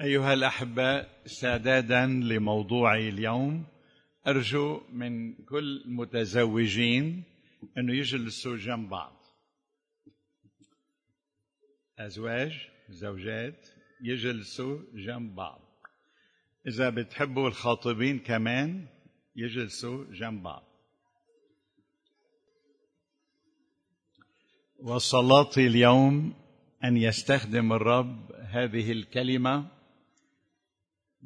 أيها الأحباء استعدادا لموضوع اليوم أرجو من كل المتزوجين أنه يجلسوا جنب بعض. أزواج زوجات يجلسوا جنب بعض. إذا بتحبوا الخاطبين كمان يجلسوا جنب بعض. وصلاتي اليوم أن يستخدم الرب هذه الكلمة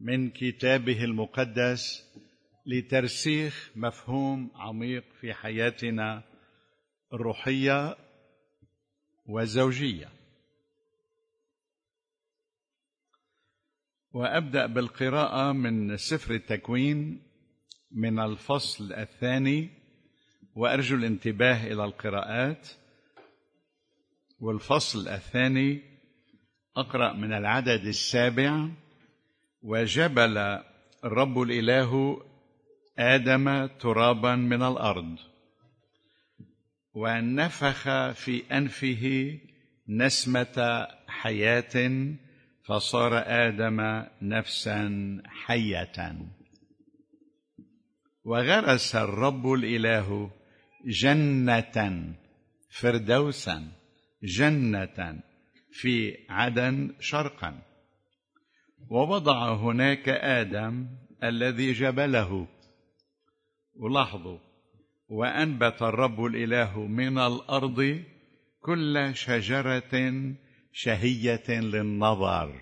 من كتابه المقدس لترسيخ مفهوم عميق في حياتنا الروحية والزوجيه وأبدأ بالقراءة من سفر التكوين من الفصل الثاني وأرجو الانتباه إلى القراءات. والفصل الثاني اقرأ من العدد السابع وجبل الرب الإله آدم ترابا من الأرض ونفخ في أنفه نسمة حياة فصار آدم نفسا حية. وغرس الرب الإله جنة فردوسا جنة في عدن شرقا. ووضع هناك آدم الذي جبله. ولاحظوا وأنبت الرب الإله من الأرض كل شجرة شهية للنظر.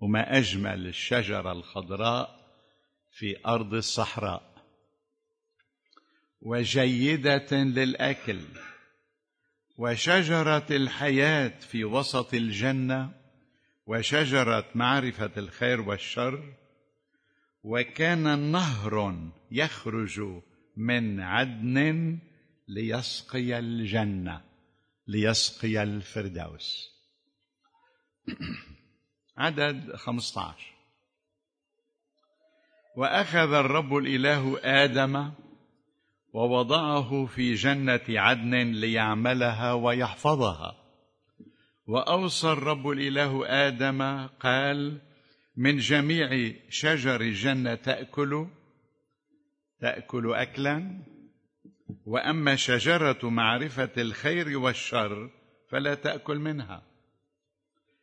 وما أجمل الشجرة الخضراء في أرض الصحراء. وجيدة للأكل. وشجرة الحياة في وسط الجنة. وشجره معرفة الخير والشر وكان نهر يخرج من عدن ليسقي الجنة ليسقي الفردوس. عدد 15 وأخذ الرب الإله آدم ووضعه في جنة عدن ليعملها ويحفظها. وأوصى الرب الإله آدم قال من جميع شجر الجنة تأكل تأكل اكلا وأما شجرة معرفة الخير والشر فلا تأكل منها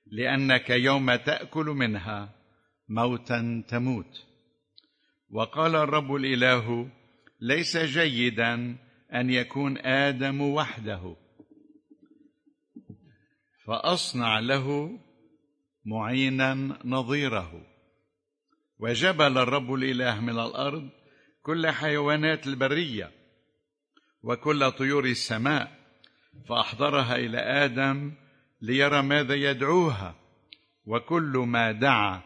لأنك يوم تأكل منها موتا تموت. وقال الرب الإله ليس جيدا أن يكون آدم وحده. فأصنع له معينا نظيره. وجبل الرب الإله من الأرض كل حيوانات البرية وكل طيور السماء فأحضرها إلى آدم ليرى ماذا يدعوها وكل ما دعا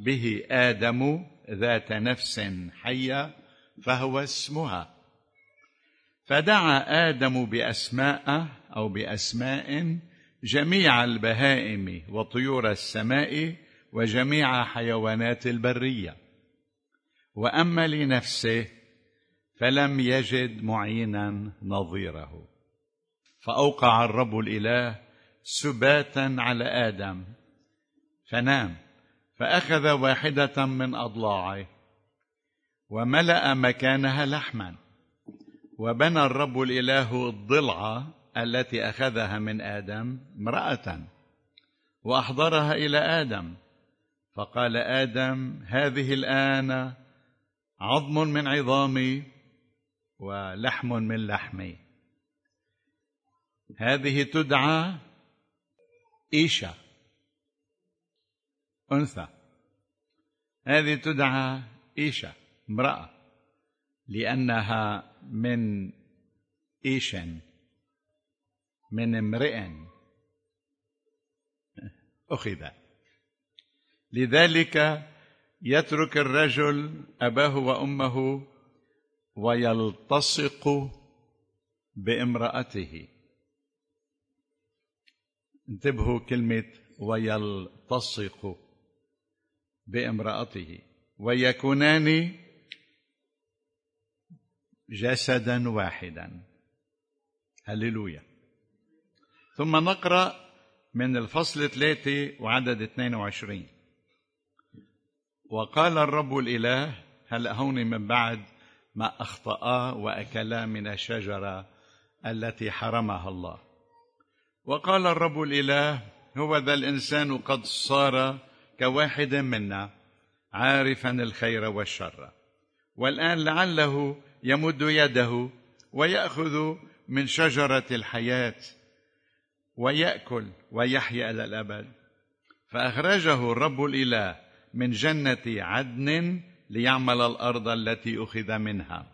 به آدم ذات نفس حية فهو اسمها. فدعا آدم بأسماء أو بأسماء جميع البهائم وطيور السماء وجميع حيوانات البرية. وأما لنفسه فلم يجد معينا نظيره. فأوقع الرب الإله سباتا على آدم فنام فأخذ واحدة من أضلاعه وملأ مكانها لحما وبنى الرب الإله الضلع التي أخذها من آدم امرأة وأحضرها إلى آدم. فقال آدم هذه الآن عظم من عظامي ولحم من لحمي. هذه تدعى إيشا أنثى. هذه تدعى إيشا امرأة لأنها من إيشن. من امرئ أخذ. لذلك يترك الرجل أباه وأمه ويلتصق بامرأته. انتبهوا كلمة ويلتصق بامرأته. ويكونان جسدا واحدا. هللويا. ثم نقرأ من الفصل ثلاثة وعدد 22 وقال الرب الإله هل هون من بعد ما أخطأ وأكلا من الشجرة التي حرمها الله؟ وقال الرب الإله هو ذا الإنسان قد صار كواحد منا عارفا الخير والشر. والآن لعله يمد يده ويأخذ من شجرة الحياة ويأكل ويحيا إلى الأبد. فأخرجه الرب الإله من جنة عدن ليعمل الأرض التي أخذ منها.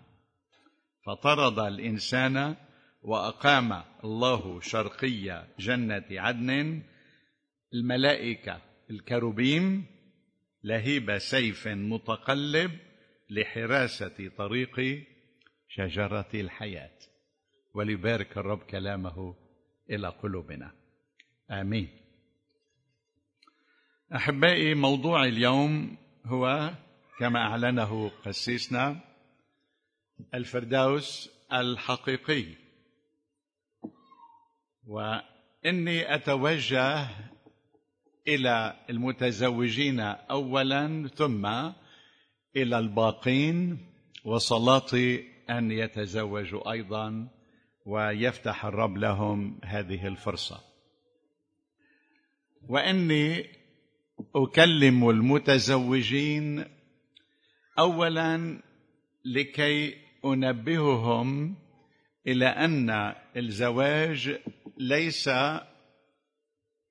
فطرد الإنسان وأقام الله شرقي جنة عدن. الملائكة الكروبيم لهيب سيف متقلب لحراسة طريق شجرة الحياة. وليبارك الرب كلامه إلى قلوبنا. آمين. أحبائي موضوع اليوم هو كما أعلنه قسيسنا الفردوس الحقيقي. وإني أتوجه إلى المتزوجين أولا ثم إلى الباقين وصلاتي أن يتزوجوا أيضا ويفتح الرب لهم هذه الفرصة. وإني أكلم المتزوجين أولا لكي أنبههم إلى أن الزواج ليس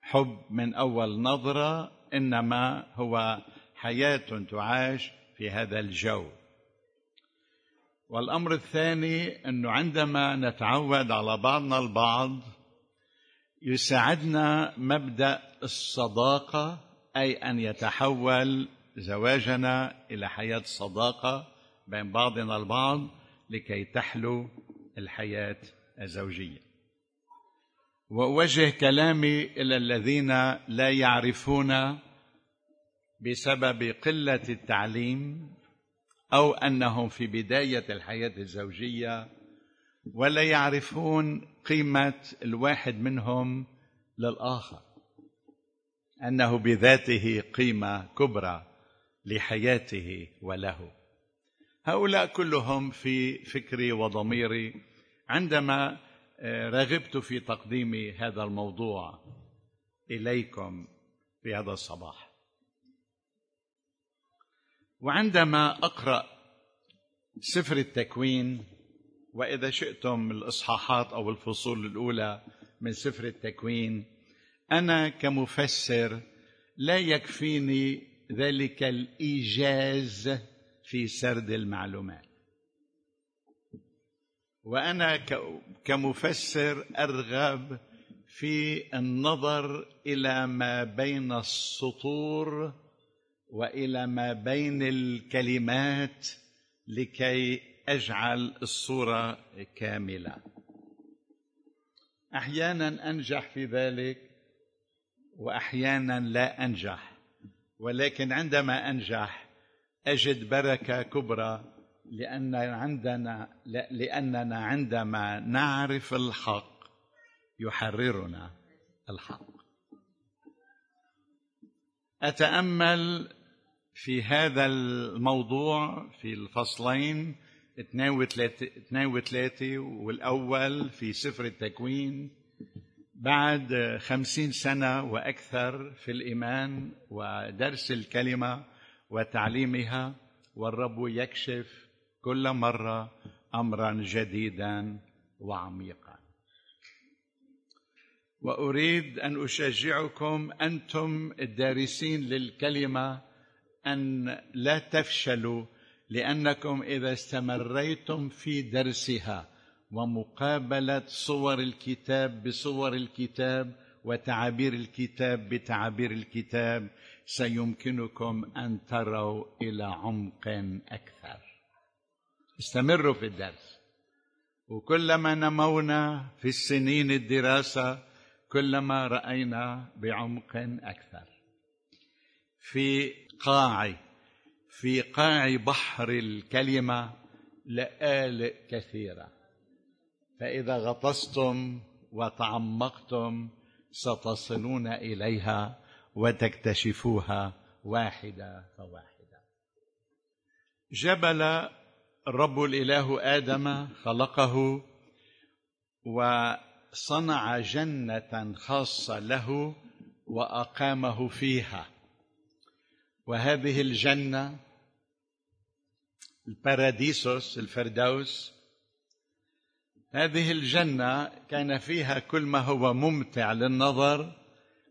حب من أول نظرة إنما هو حياة تعاش في هذا الجو. والأمر الثاني أنه عندما نتعود على بعضنا البعض يساعدنا مبدأ الصداقة أي أن يتحول زواجنا إلى حياة صداقة بين بعضنا البعض لكي تحلو الحياة الزوجية. وأوجه كلامي إلى الذين لا يعرفون بسبب قلة التعليم أو أنهم في بداية الحياة الزوجية ولا يعرفون قيمة الواحد منهم للآخر. أنه بذاته قيمة كبرى لحياته وله. هؤلاء كلهم في فكري وضميري عندما رغبت في تقديم هذا الموضوع إليكم في هذا الصباح. وعندما أقرأ سفر التكوين وإذا شئتم الإصحاحات أو الفصول الأولى من سفر التكوين أنا كمفسر لا يكفيني ذلك الإيجاز في سرد المعلومات. وأنا كمفسر أرغب في النظر إلى ما بين السطور وإلى ما بين الكلمات لكي أجعل الصورة كاملة. أحيانا أنجح في ذلك وأحيانا لا أنجح ولكن عندما أنجح أجد بركة كبرى لأن عندنا لأننا عندما نعرف الحق يحررنا الحق. أتأمل في هذا الموضوع في الفصلين اثنين وثلاثة والأول في سفر التكوين بعد خمسين سنة وأكثر في الإيمان ودرس الكلمة وتعليمها والرب يكشف كل مرة أمرا جديدا وعميقا. وأريد أن أشجعكم أنتم الدارسين للكلمة أن لا تفشلوا لأنكم إذا استمريتم في درسها ومقابلة صور الكتاب بصور الكتاب وتعابير الكتاب بتعابير الكتاب سيمكنكم أن تروا إلى عمق أكثر. استمروا في الدرس. وكلما نمونا في السنين الدراسة كلما رأينا بعمق أكثر. في قاع في قاع بحر الكلمة لآلئ كثيرة. فإذا غطستم وتعمقتم ستصلون إليها وتكتشفوها واحدة فواحدة جبل الرب الإله آدم خلقه وصنع جنة خاصة له وأقامه فيها. وهذه الجنة الباراديسوس الفردوس هذه الجنة كان فيها كل ما هو ممتع للنظر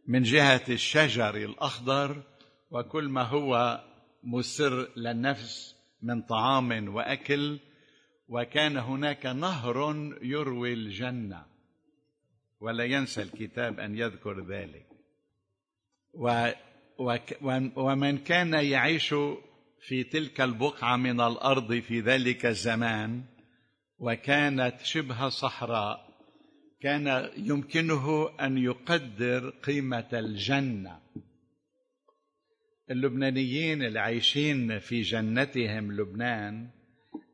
من جهة الشجر الأخضر وكل ما هو مسر للنفس من طعام وأكل وكان هناك نهر يروي الجنة. ولا ينسى الكتاب أن يذكر ذلك. و ومن كان يعيش في تلك البقعة من الأرض في ذلك الزمان وكانت شبه صحراء كان يمكنه أن يقدر قيمة الجنة. اللبنانيين اللي عايشين في جنتهم لبنان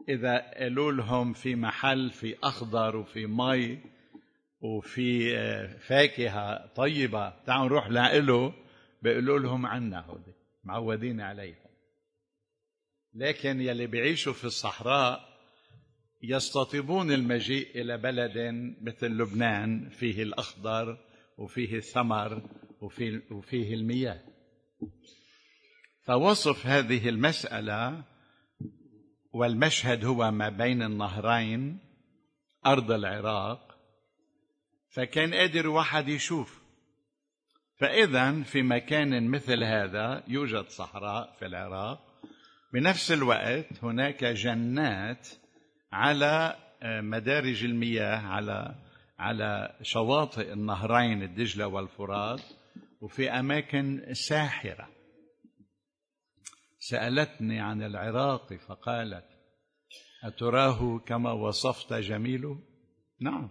إذا قالوا لهم في محل في أخضر وفي مي وفي فاكهة طيبة تعالوا نروح لإله بيقولوا لهم عنا هودي معودين عليهم. لكن يلي بيعيشوا في الصحراء يستطيبون المجيء إلى بلد مثل لبنان فيه الأخضر وفيه الثمر وفيه, وفيه المياه. فوصف هذه المسألة والمشهد هو ما بين النهرين أرض العراق. فكان قادر واحد يشوف فاذا في مكان مثل هذا يوجد صحراء في العراق. بنفس الوقت هناك جنات على مدارج المياه على على شواطئ النهرين الدجلة والفرات وفي أماكن ساحرة. سألتني عن العراق فقالت أتراه كما وصفت جميل نعم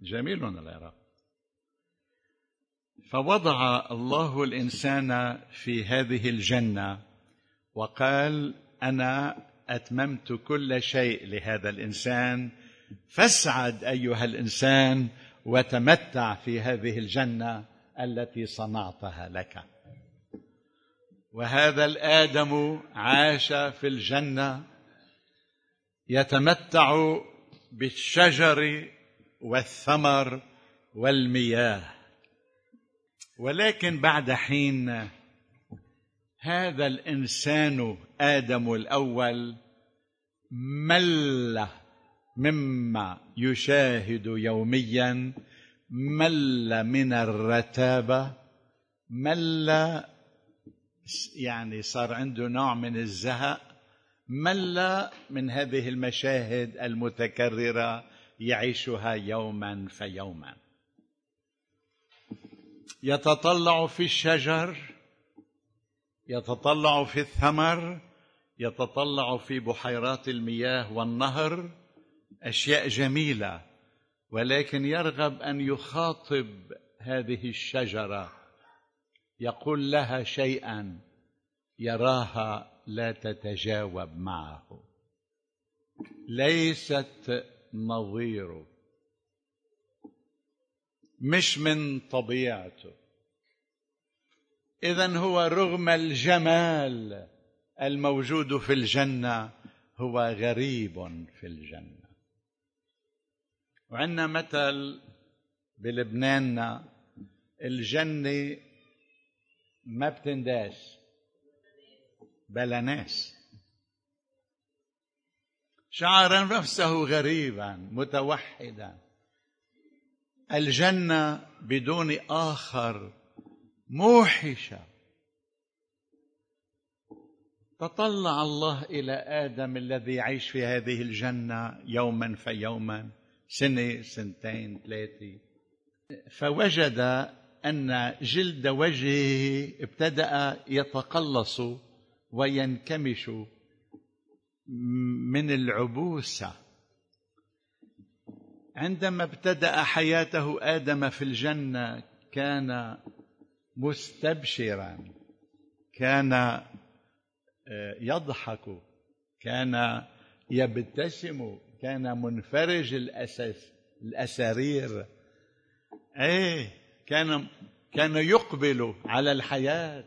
جميل العراق. فوضع الله الإنسان في هذه الجنة وقال أنا أتممت كل شيء لهذا الإنسان فاسعد أيها الإنسان وتمتع في هذه الجنة التي صنعتها لك. وهذا الآدم عاش في الجنة يتمتع بالشجر والثمر والمياه. ولكن بعد حين هذا الإنسان آدم الأول مل مما يشاهد يوميا مل من الرتابه مل يعني صار عنده نوع من الزهق مل من هذه المشاهد المتكررة يعيشها يوما فيوما. يتطلع في الشجر يتطلع في الثمر يتطلع في بحيرات المياه والنهر أشياء جميلة ولكن يرغب أن يخاطب هذه الشجرة. يقول لها شيئا يراها لا تتجاوب معه. ليست نظيره مش من طبيعته. اذا هو رغم الجمال الموجود في الجنة هو غريب في الجنة. وعندنا مثل بلبناننا الجنه ما بتنداس بلا ناس. شعر نفسه غريبا متوحدا. الجنة بدون آخر موحشة. تطلع الله إلى آدم الذي يعيش في هذه الجنة يوما فيوما سنة سنتين ثلاثة. فوجد أن جلد وجهه ابتدأ يتقلص وينكمش من العبوسة. عندما ابتدأ حياته آدم في الجنة كان مستبشرا كان يضحك كان يبتسم كان منفرج الأساس الأسارير. إيه كان كان يقبل على الحياة.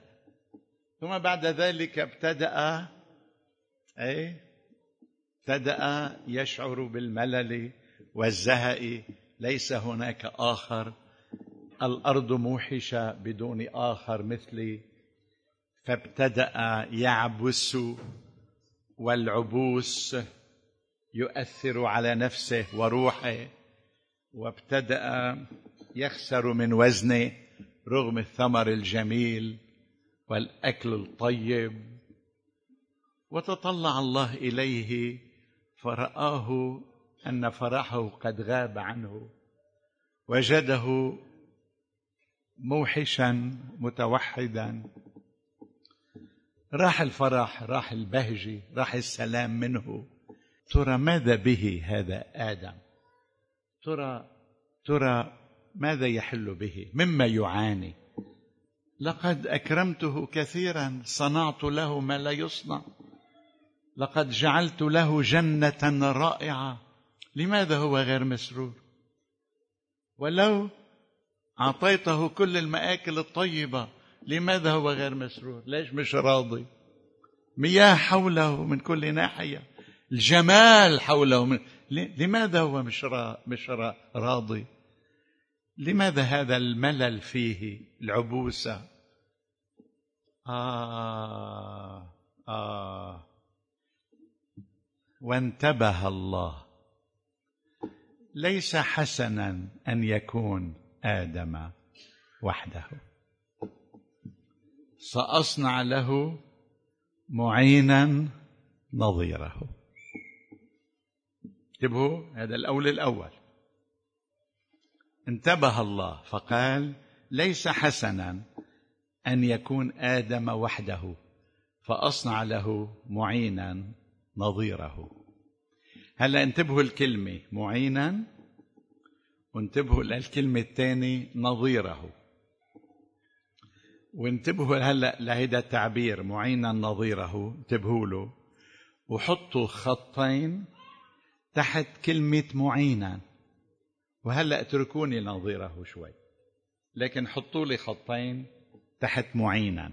ثم بعد ذلك ابتدأ إيه ابتدأ يشعر بالملل. والزهق ليس هناك آخر. الأرض موحشة بدون آخر مثلي فابتدأ يعبس والعبوس يؤثر على نفسه وروحه وابتدأ يخسر من وزنه رغم الثمر الجميل والأكل الطيب. وتطلع الله إليه فرآه أن فرحه قد غاب عنه وجده موحشا متوحدا. راح الفرح راح البهجة راح السلام منه. ترى ماذا به هذا آدم؟ ترى ترى ماذا يحل به؟ مما يعاني. لقد أكرمته كثيرا صنعت له ما لا يصنع. لقد جعلت له جنة رائعة. لماذا هو غير مسرور؟ ولو أعطيته كل المآكل الطيبة لماذا هو غير مسرور؟ ليش مش راضي؟ مياه حوله من كل ناحية الجمال حوله من لماذا هو مش را... مش را... راضي؟ لماذا هذا الملل فيه العبوسة؟ آه آه. وانتبه الله. ليس حسنا أن يكون آدم وحده. سأصنع له معينا نظيره. انتبهوا هذا الأول الأول. انتبه الله فقال ليس حسنا أن يكون آدم وحده فأصنع له معينا نظيره. هلا انتبهوا الكلمة معينا. وانتبهوا للكلمة الثانية نظيره. وانتبهوا هلا لهيدا التعبير معينا نظيره. انتبهوا له. وحطوا خطين تحت كلمة معينا. وهلا اتركوني نظيره شوي. لكن حطوا لي خطين تحت معينا.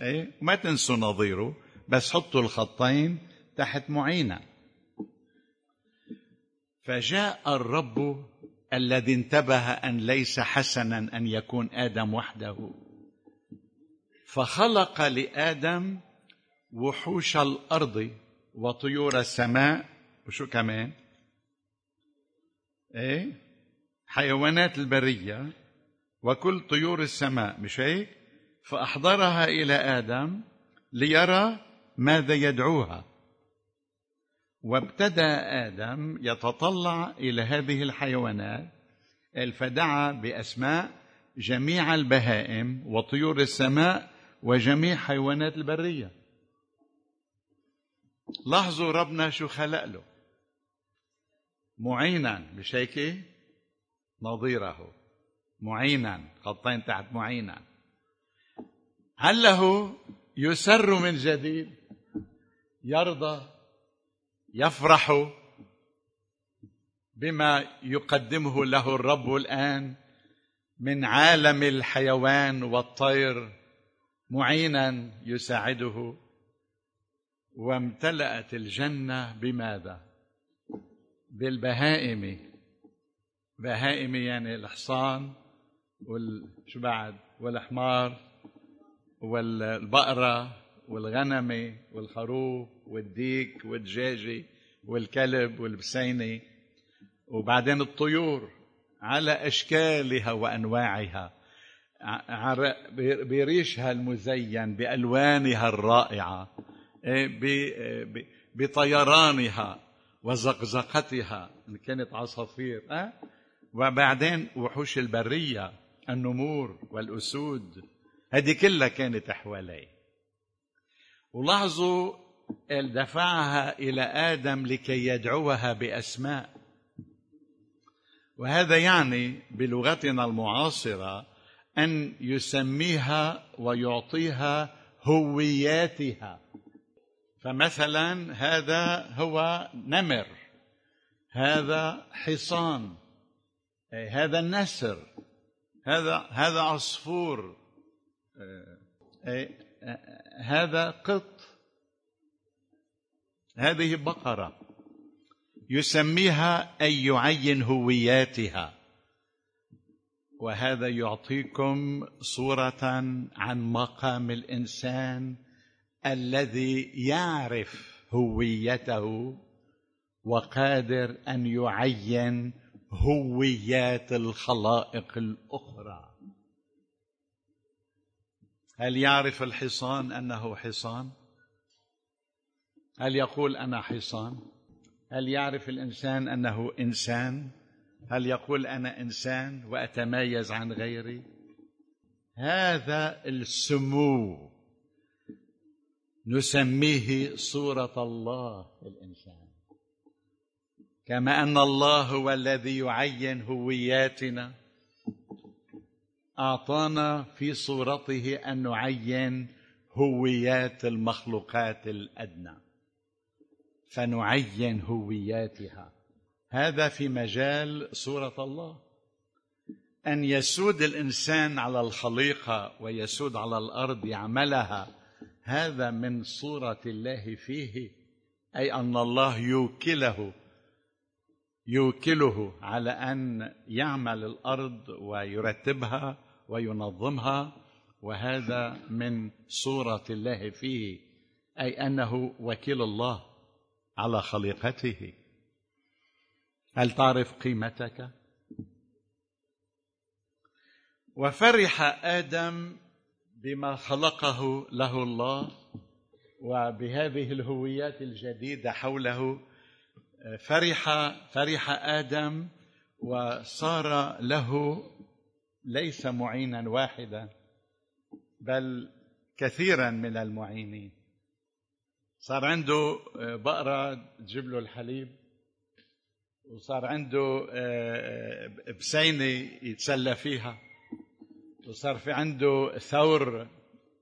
إيه؟ ما تنسوا نظيره بس حطوا الخطين تحت معينا. فجاء الرب الذي انتبه أن ليس حسنا أن يكون آدم وحده. فخلق لآدم وحوش الأرض وطيور السماء. وشو كمان؟ إيه؟ حيوانات البرية وكل طيور السماء مش هيك؟ فأحضرها إلى آدم ليرى ماذا يدعوها. وابتدا آدم يتطلع إلى هذه الحيوانات فدعا بأسماء جميع البهائم وطيور السماء وجميع حيوانات البرية. لاحظوا ربنا شو خلق له. معينا مش هيك نظيره. معينا خطين تحت معينا. هل له يسر من جديد؟ يرضى. يفرح بما يقدمه له الرب الآن من عالم الحيوان والطير معينا يساعده. وامتلأت الجنة بماذا؟ بالبهائم. بهائم يعني الحصان وشو بعد؟ والحمار والبقرة والغنمة والخروف والديك والدجاجة والكلب والبسينة. وبعدين الطيور على أشكالها وأنواعها. بريشها المزين بألوانها الرائعة إيه، بطيرانها وزقزقتها. إن كانت عصافير أه؟ وبعدين وحوش البرية النمور والأسود. هذه كلها كانت حواليه ولاحظوا دفعها إلى آدم لكي يدعوها بأسماء. وهذا يعني بلغتنا المعاصرة أن يسميها ويعطيها هوياتها. فمثلا هذا هو نمر هذا حصان هذا النسر هذا هذا عصفور هذا قط. هذه بقرة يسميها أي يعين هوياتها وهذا يعطيكم صورة عن مقام الإنسان الذي يعرف هويته وقادر أن يعين هويات الخلائق الأخرى هل يعرف الحصان أنه حصان؟ هل يقول أنا حصان؟ هل يعرف الإنسان أنه إنسان؟ هل يقول أنا إنسان وأتميز عن غيري؟ هذا السمو. نسميه صورة الله الإنسان. كما أن الله هو الذي يعين هوياتنا. أعطانا في صورته أن نعين هويات المخلوقات الأدنى. فنعين هوياتها. هذا في مجال صوره الله. أن يسود الإنسان على الخليقة ويسود على الأرض يعملها هذا من صورة الله فيه أي أن الله يوكله يوكله على أن يعمل الأرض ويرتبها وينظمها وهذا من صورة الله فيه أي أنه وكيل الله. على خليقته. هل تعرف قيمتك؟ وفرح آدم بما خلقه له الله وبهذه الهويات الجديدة حوله فرح فرح آدم وصار له ليس معينا واحدا بل كثيرا من المعينين. صار عنده بقرة تجيب له الحليب وصار عنده بسينة يتسلى فيها وصار في عنده ثور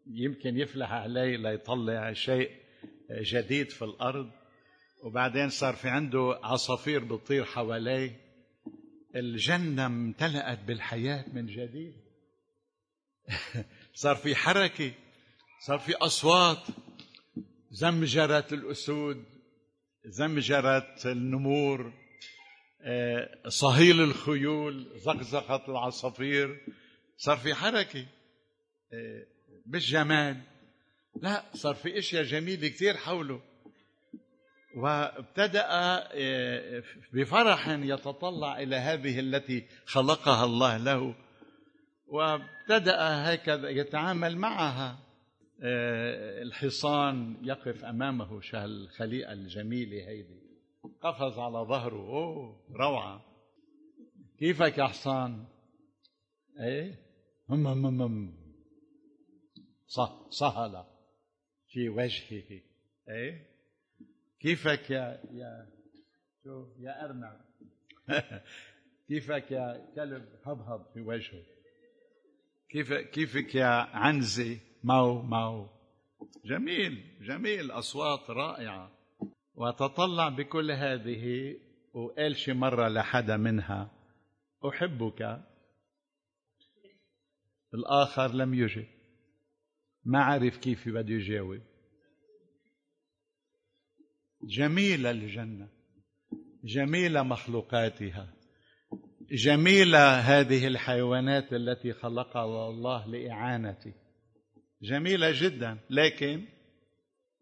يمكن يفلح عليه ليطلع شيء جديد في الأرض. وبعدين صار في عنده عصافير بتطير حواليه. الجنة امتلأت بالحياة من جديد. صار في حركة صار في أصوات. زمجرت الأسود زمجرت النمور صهيل الخيول زقزقت العصافير. صار في حركة مش جمال لا صار في أشياء جميلة كثير حوله. وابتدأ بفرح يتطلع إلى هذه التي خلقها الله له. وابتدأ هكذا يتعامل معها. الحصان يقف أمامه الخليقه الجميلة هيدي. قفز على ظهره. أوه روعة. كيفك يا حصان؟ إيه؟ هم هم هم. صح سهل في وجهه إيه؟ كيفك يا يا شو يا أرنب؟ كيفك يا كلب؟ هبهب في وجهه. كيف كيفك يا عنزه مو مو جميل جميل أصوات رائعة. وتطلع بكل هذه وقال شي مرة لحدا منها. أحبك. الآخر لم يجب. ما عرف كيف بده يجاوب. جميلة الجنة. جميلة مخلوقاتها. جميلة هذه الحيوانات التي خلقها الله لإعانتي. جميلة جدا لكن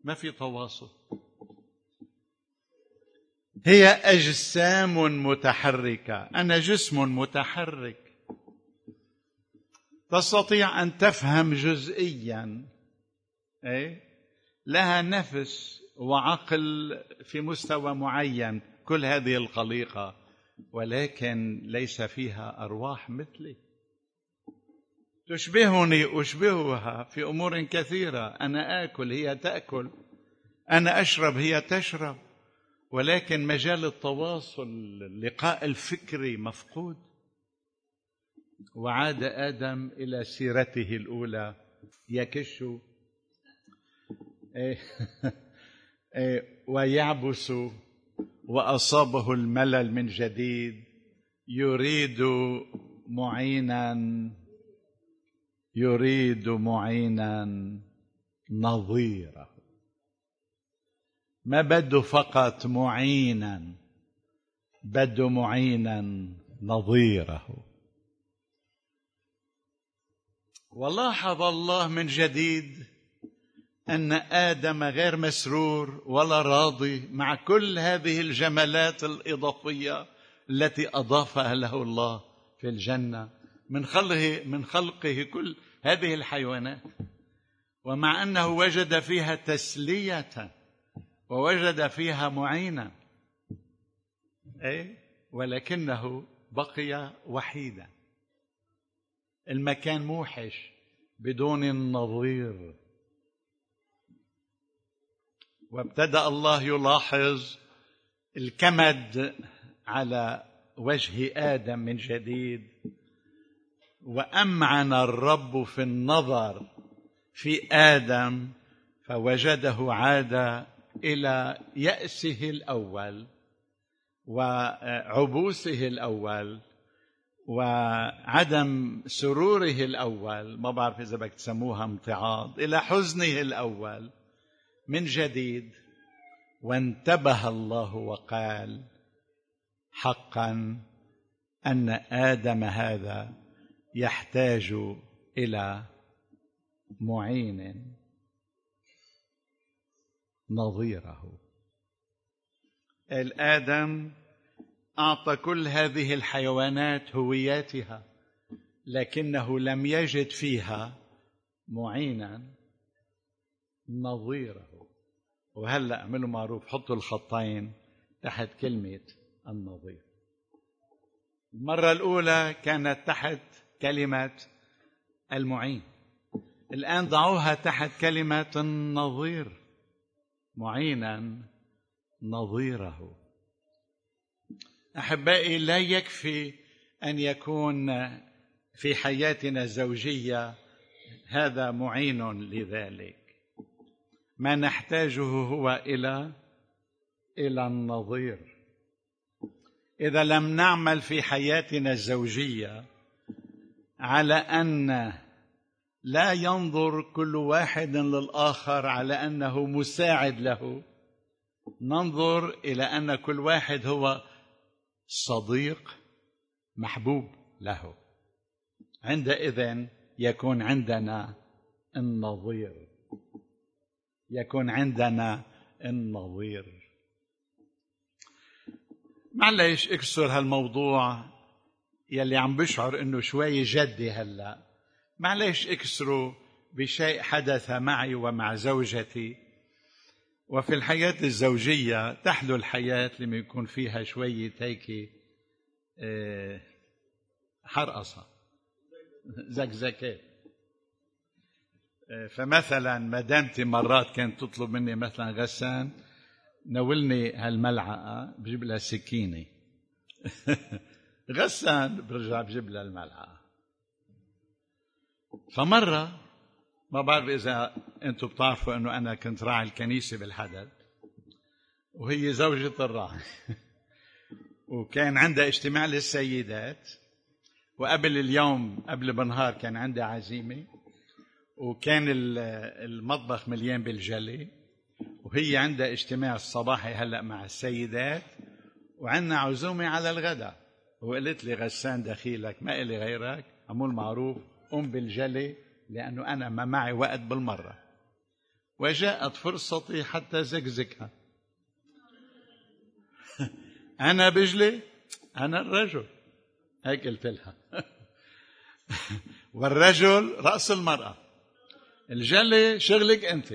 ما في تواصل. هي أجسام متحركة. أنا جسم متحرك. تستطيع أن تفهم جزئيا. أي لها نفس وعقل في مستوى معين. كل هذه الخليقة ولكن ليس فيها أرواح مثلي تشبهني أشبهها في أمور كثيرة. أنا آكل هي تأكل. أنا أشرب هي تشرب. ولكن مجال التواصل اللقاء الفكري مفقود. وعاد آدم إلى سيرته الأولى. يكش. ويعبس. وأصابه الملل من جديد. يريد معينا. يريد معينا نظيره. ما بده فقط معينا بده معينا نظيره. ولاحظ الله من جديد أن آدم غير مسرور ولا راضي مع كل هذه الجمالات الإضافية التي أضافها له الله في الجنة. من خلقه من خلقه كل هذه الحيوانات. ومع أنه وجد فيها تسلية ووجد فيها معينا أي؟ ولكنه بقي وحيدا. المكان موحش بدون النظير. وابتدأ الله يلاحظ الكمد على وجه آدم من جديد. وأمعن الرب في النظر في آدم فوجده عاد إلى يأسه الأول وعبوسه الأول وعدم سروره الأول ما بعرف إذا بدك تسموها امتعاض إلى حزنه الأول من جديد. وانتبه الله وقال حقا أن آدم هذا يحتاج إلى معين نظيره. الآدم أعطى كل هذه الحيوانات هوياتها لكنه لم يجد فيها معينا نظيره. وهلأ اعملوا معروف حطوا الخطين تحت كلمة النظير. المرة الأولى كانت تحت كلمة المعين. الآن ضعوها تحت كلمة النظير. معينا نظيره. أحبائي لا يكفي أن يكون في حياتنا الزوجيه هذا معين لذلك. ما نحتاجه هو إلى إلى النظير. إذا لم نعمل في حياتنا الزوجية على أن لا ينظر كل واحد للآخر على أنه مساعد له. ننظر إلى أن كل واحد هو صديق محبوب له. عندئذ يكون عندنا النظير. يكون عندنا النظير. معلش اكسر هالموضوع. يلي عم بشعر إنه شوي جدي هلأ. معلش اكسره بشيء حدث معي ومع زوجتي. وفي الحياة الزوجية تحلو الحياة لما يكون فيها شوية هيك آه، حرقصة زكزكات آه، فمثلا مدامتي مرات كانت تطلب مني مثلا غسان نولني هالملعقة بجيب لها سكينة. غسان برجع بجيب لها الملعقة. فمرة ما بعرف إذا أنتم بتعرفوا أنه أنا كنت راعي الكنيسة بالحدث وهي زوجة الراعي. وكان عندها اجتماع للسيدات وقبل اليوم قبل بنهار كان عندها عزيمة وكان المطبخ مليان بالجلي وهي عندها اجتماع الصباحي هلأ مع السيدات وعندنا عزومة على الغداء. وقالت لي غسان دخيلك ما إلي غيرك. عمول معروف قم بالجلي لأنه أنا ما معي وقت بالمرة. وجاءت فرصتي حتى زقزقها. أنا بجلي أنا الرجل. هيك قلت لها. والرجل رأس المرأة. الجلي شغلك أنت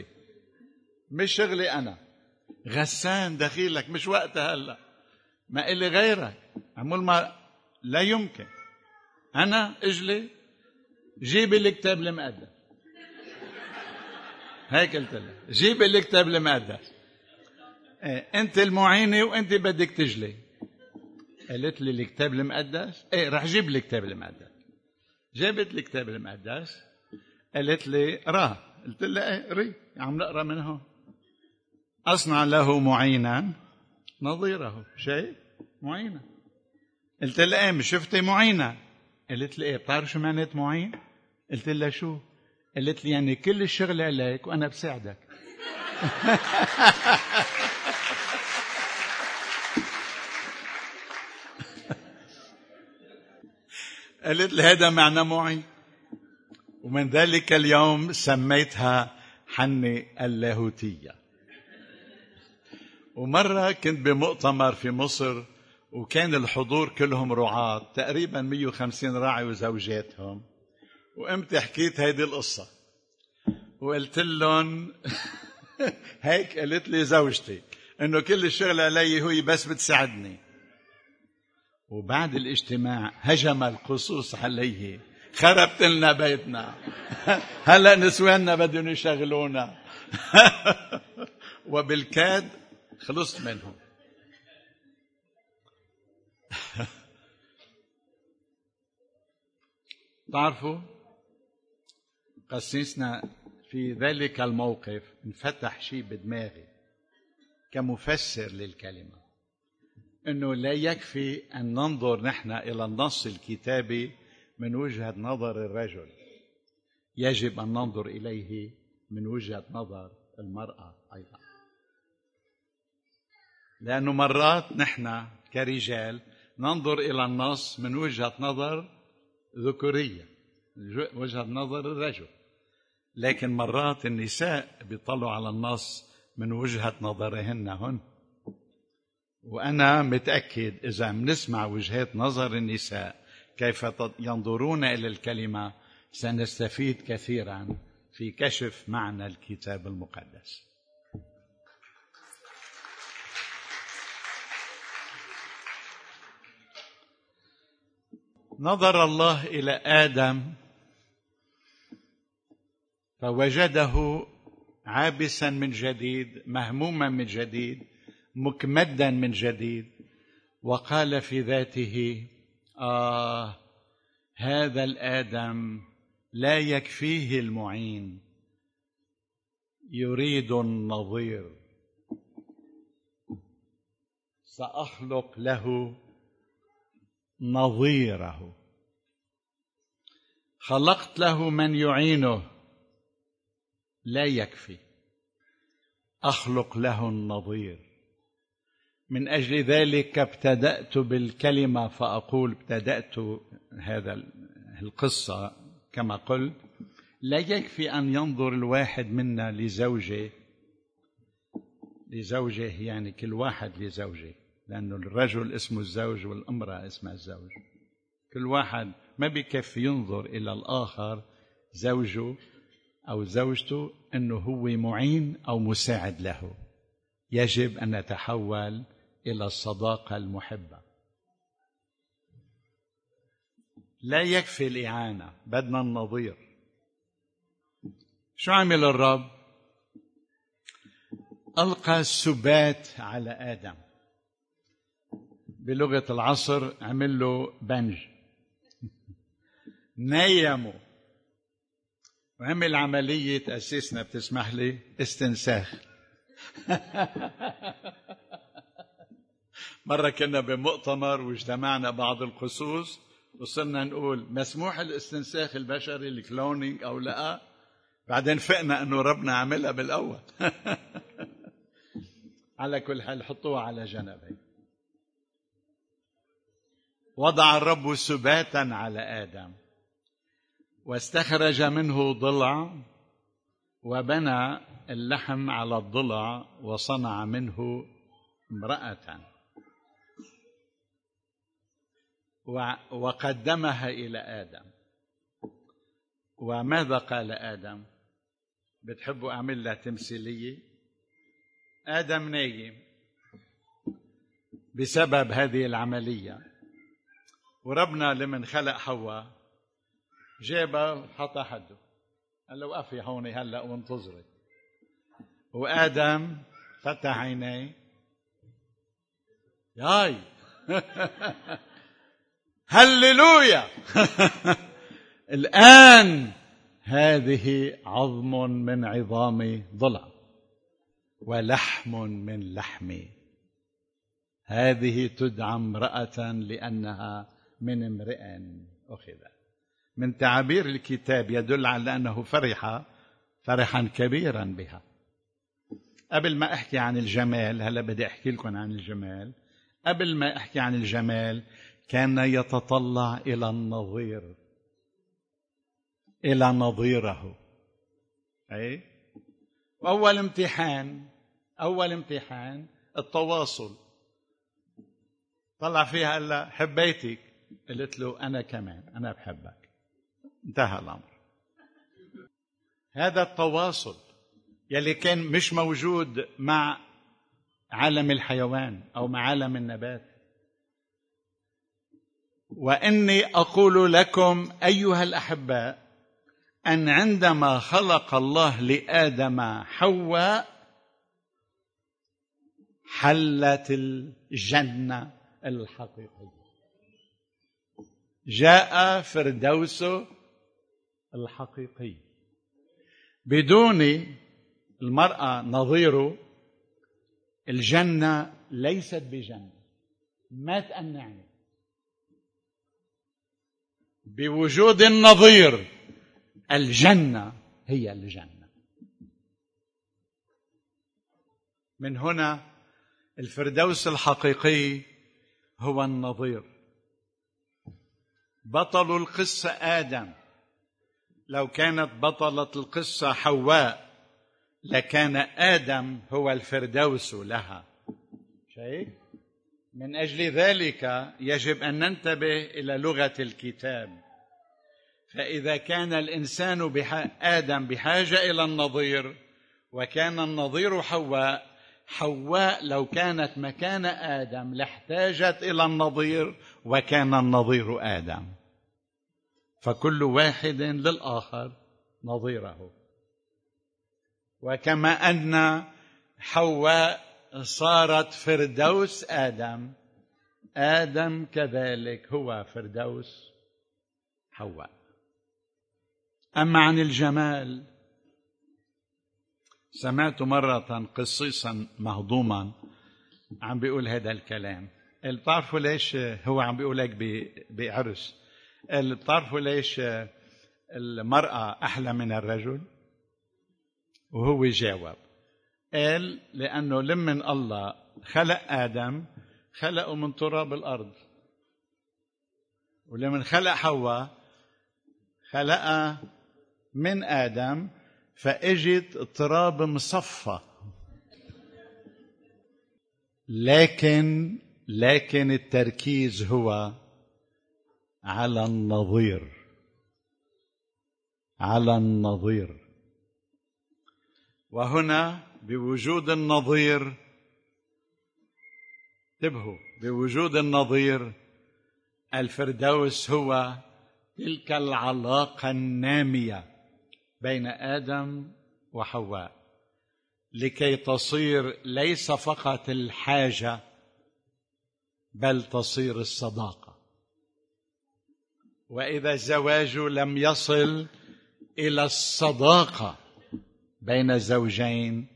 مش شغلي أنا. غسان دخيلك مش وقتها هلا. ما إلي غيرك. عمول ما لا يمكن. أنا إجلي جيب الكتاب المقدس هيك قلت لها جيب الكتاب المقدس إيه أنت المعينة وأنت بدك تجلي. قالت لي الكتاب المقدس إيه رح جيب لي الكتاب المقدس جابت لي الكتاب المقدس قالت لي راه. قلت لها إيه ري عم نقرأ من هون. أصنع له معينا. نظيره شيء معينا قلت لها إيه مش شفتي معينة. قالت لي إيه بتعرف شو معنات معين؟ قلت لها شو؟ قالت لي يعني كل الشغل عليك وأنا بساعدك. قالت لي هذا معنى معي ومن ذلك اليوم سميتها حني اللاهوتية. ومرة كنت بمؤتمر في مصر وكان الحضور كلهم رعاة تقريبا 150 راعي وزوجاتهم. وقمت حكيت هيدي القصة. وقلت لهم هيك قالت لي زوجتي إنه كل الشغل علي هو بس بتساعدني. وبعد الاجتماع هجم القصوص عليه خربت لنا بيتنا. هلأ نسواننا بدهم يشغلونا. وبالكاد خلصت منهم. تعرفوا قسيسنا في ذلك الموقف انفتح شيء بدماغي كمفسر للكلمة إنه لا يكفي أن ننظر نحن إلى النص الكتابي من وجهة نظر الرجل. يجب أن ننظر إليه من وجهة نظر المرأة أيضا. لأنه مرات نحن كرجال ننظر إلى النص من وجهة نظر ذكورية وجهة نظر الرجل. لكن مرات النساء بيطلعوا على النص من وجهة نظرهن هن. وأنا متأكد إذا بنسمع وجهات نظر النساء كيف ينظرون إلى الكلمة سنستفيد كثيرا في كشف معنى الكتاب المقدس. نظر الله إلى آدم فوجده عابسا من جديد مهموما من جديد مكمدا من جديد وقال في ذاته آه هذا الآدم لا يكفيه المعين يريد النظير سأخلق له نظيره خلقت له من يعينه لا يكفي. أخلق له النظير. من أجل ذلك ابتدأت بالكلمة فأقول ابتدأت هذا القصة كما قلت. لا يكفي أن ينظر الواحد منا لزوجه. لزوجه يعني كل واحد لزوجه. لأنه الرجل اسمه الزوج والامرأة اسمها الزوج. كل واحد ما بكفي ينظر إلى الآخر زوجه أو زوجته إنه هو معين أو مساعد له. يجب أن نتحول إلى الصداقة المحبة. لا يكفي الإعانة بدنا النظير. شو عمل الرب؟ ألقى السبات على آدم. بلغة العصر عمل له بنج. نيمه. وعمل عملية أسسنا بتسمح لي؟ استنساخ. مرة كنا بمؤتمر واجتمعنا بعض القصوص وصرنا نقول مسموح الاستنساخ البشري الكلونينج أو لا؟ بعدين فقنا أنه ربنا عملها بالأول. على كل حال حطوها على جنبين وضع الرب سباتا على آدم. واستخرج منه ضلع وبنى اللحم على الضلع وصنع منه امرأة. وقدمها إلى آدم. وماذا قال آدم؟ بتحبوا أعمل لها تمثيلية؟ آدم نايم بسبب هذه العملية. وربنا لمن خلق حواء جابها وحطها حده قال له وقفي هون هلأ وانتظري. وآدم فتح عينيه. ياي هللويا. الآن هذه عظم من عظام ضلع ولحم من لحمي هذه تدعى امرأة لأنها من امرئ اخذت من تعابير الكتاب يدل على أنه فرح فرحا كبيرا بها. قبل ما أحكي عن الجمال هلا بدي أحكي لكم عن الجمال. قبل ما أحكي عن الجمال كان يتطلع إلى النظير. إلى نظيره. أي؟ أول امتحان أول امتحان التواصل. طلع فيها لها حبيتك. قلت له أنا كمان أنا بحبك. انتهى الأمر. هذا التواصل يلي كان مش موجود مع عالم الحيوان أو مع عالم النبات. وإني أقول لكم أيها الأحباء أن عندما خلق الله لآدم حواء حلت الجنة الحقيقية. جاء فردوس الحقيقي. بدون المرأة نظيره الجنة ليست بجنة. ما تقنعني بوجود النظير الجنة هي الجنة. من هنا الفردوس الحقيقي هو النظير. بطل القصة آدم. لو كانت بطلة القصة حواء لكان آدم هو الفردوس لها. شايف؟ من أجل ذلك يجب أن ننتبه إلى لغة الكتاب. فإذا كان الإنسان بح... آدم بحاجة إلى النظير وكان النظير حواء حواء لو كانت مكان آدم لاحتاجت إلى النظير وكان النظير آدم. فكل واحد للآخر نظيره. وكما أن حواء صارت فردوس آدم آدم كذلك هو فردوس حواء. أما عن الجمال سمعت مرة قصيصا مهضوما عم بيقول هذا الكلام. بتعرفوا ليش هو عم بيقول هيك بعرس بتعرفوا ليش المرأة أحلى من الرجل؟ وهو جاوب قال لأنه لمن الله خلق آدم خلقه من تراب الأرض. ولمن خلق حواء خلقها من آدم فإجت اضطراب مصفى. لكن لكن التركيز هو على النظير. على النظير. وهنا بوجود النظير انتبهوا بوجود النظير الفردوس هو تلك العلاقة النامية بين آدم وحواء لكي تصير ليس فقط الحاجة بل تصير الصداقة. وإذا الزواج لم يصل إلى الصداقة بين الزوجين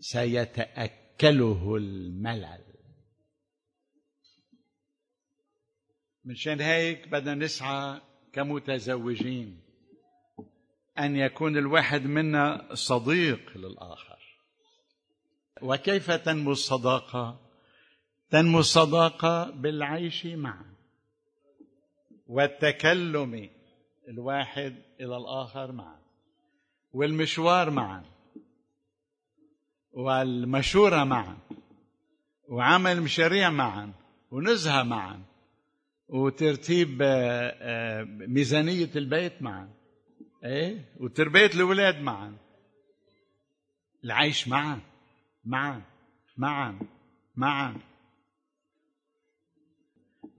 سيتأكله الملل. منشان هيك بدنا نسعى كمتزوجين أن يكون الواحد منا صديق للآخر. وكيف تنمو الصداقة؟ تنمو الصداقة بالعيش معا. والتكلم الواحد إلى الآخر معا والمشوار معا والمشورة معا وعمل مشاريع معا ونزهة معا وترتيب ميزانية البيت معا إيه؟ وتربية الأولاد معا العيش معا معا معا معا.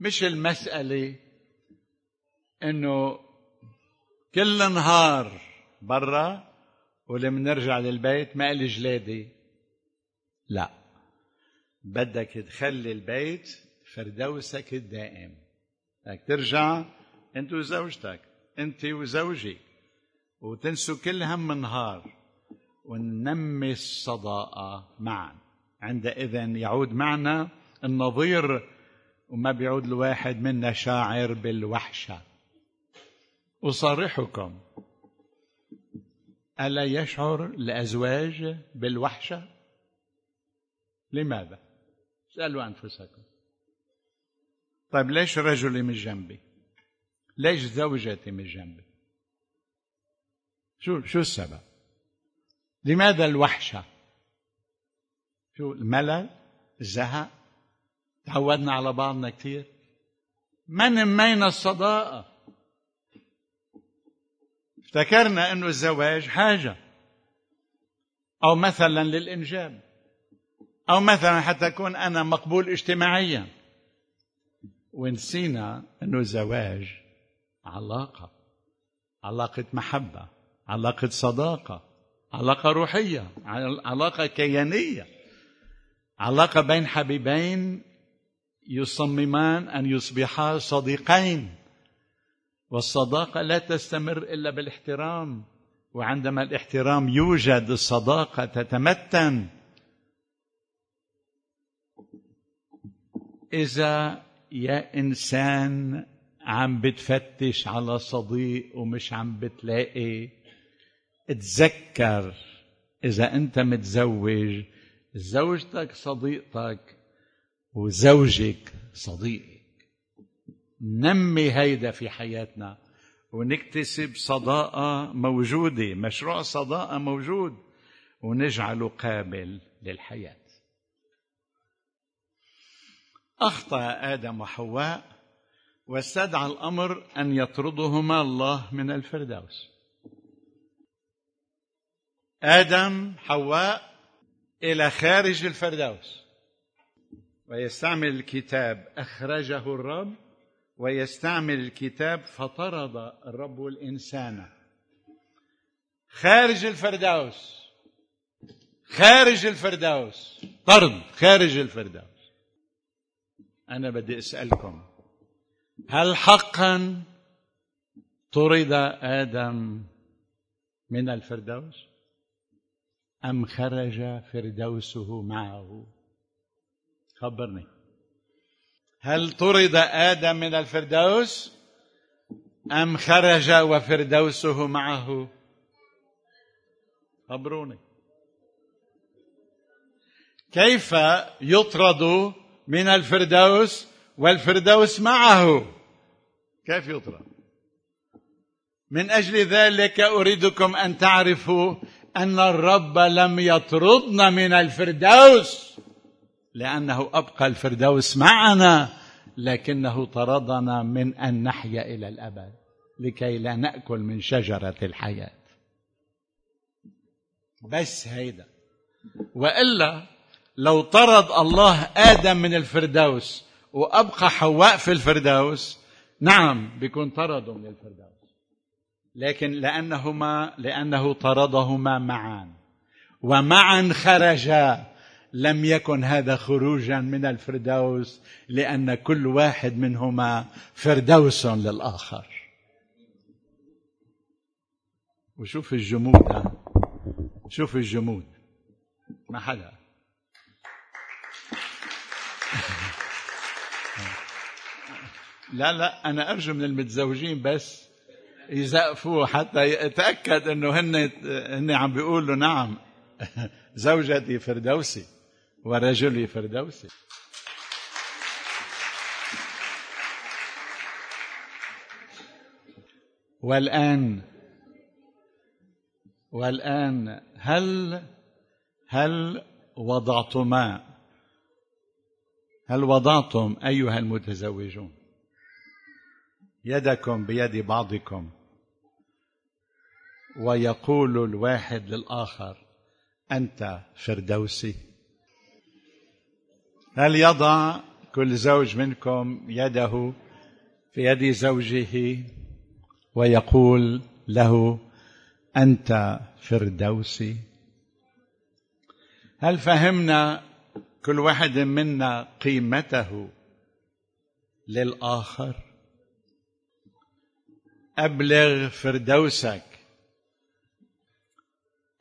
مش المسألة إنه كل نهار برا ولما نرجع للبيت ما قال جلادي. لا. بدك تخلي البيت فردوسك الدائم. بدك ترجع أنت وزوجتك أنت وزوجك وتنسوا كل هم نهار وننمي الصداقة معا. عندئذ يعود معنا النظير وما بيعود الواحد منا شاعر بالوحشة. أصرحكم ألا يشعر الأزواج بالوحشة؟ لماذا؟ اسألوا أنفسكم. طيب ليش رجلي من جنبي؟ ليش زوجتي من جنبي؟ شو شو السبب؟ لماذا الوحشة؟ شو الملل؟ الزهق؟ تعودنا على بعضنا كثير؟ ما نمينا الصداقة؟ افتكرنا انه الزواج حاجة. أو مثلا للإنجاب. أو مثلا حتى أكون أنا مقبول اجتماعيا. ونسينا انه الزواج علاقة. علاقة محبة. علاقة صداقة. علاقة روحية. علاقة كيانية. علاقة بين حبيبين يصممان أن يصبحا صديقين. والصداقة لا تستمر إلا بالاحترام وعندما الاحترام يوجد الصداقة تتمتن. إذا يا إنسان عم بتفتش على صديق ومش عم بتلاقي تذكر إذا أنت متزوج زوجتك صديقتك وزوجك صديقك نمي هيدا في حياتنا. ونكتسب صداقة موجودة مشروع صداقة موجود. ونجعله قابل للحياة. أخطأ آدم وحواء واستدعى الأمر أن يطردهما الله من الفردوس. آدم حواء إلى خارج الفردوس. ويستعمل الكتاب أخرجه الرب ويستعمل الكتاب فطرد الرب الإنسان. خارج الفردوس. خارج الفردوس. طرد خارج الفردوس. أنا بدي أسألكم هل حقا طرد آدم من الفردوس؟ أم خرج فردوسه معه؟ خبرني. هل طرد آدم من الفردوس؟ أم خرج وفردوسه معه؟ خبروني. كيف يطرد من الفردوس والفردوس معه؟ كيف يطرد؟ من أجل ذلك أريدكم أن تعرفوا أن الرب لم يطردنا من الفردوس. لأنه أبقى الفردوس معنا لكنه طردنا من أن نحيا إلى الأبد لكي لا نأكل من شجرة الحياة. بس هيدا. وإلا لو طرد الله آدم من الفردوس وأبقى حواء في الفردوس نعم بيكون طرده من الفردوس. لكن لأنهما لأنه طردهما معا. ومعا خرجا. لم يكن هذا خروجا من الفردوس لأن كل واحد منهما فردوس للآخر. وشوف الجمود شوف الجمود. ما حدا. لا لا أنا أرجو من المتزوجين بس يزقفوه حتى يتأكد إنه هن هن عم بيقولوا نعم. زوجتي فردوسي. ورجلي فردوسي والآن والآن هل هل وضعتما هل وضعتم أيها المتزوجون؟ يدكم بيد بعضكم. ويقول الواحد للآخر أنت فردوسي. هل يضع كل زوج منكم يده في يد زوجه ويقول له أنت فردوسي؟ هل فهمنا كل واحد منا قيمته للآخر؟ أبلغ فردوسك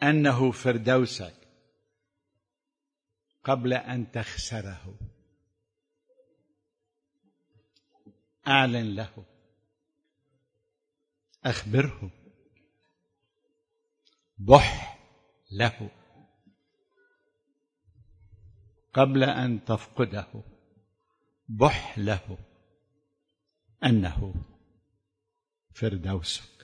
أنه فردوسك. قبل أن تخسره. اعلن له. أخبره. بح له. قبل أن تفقده. بح له. أنه فردوسك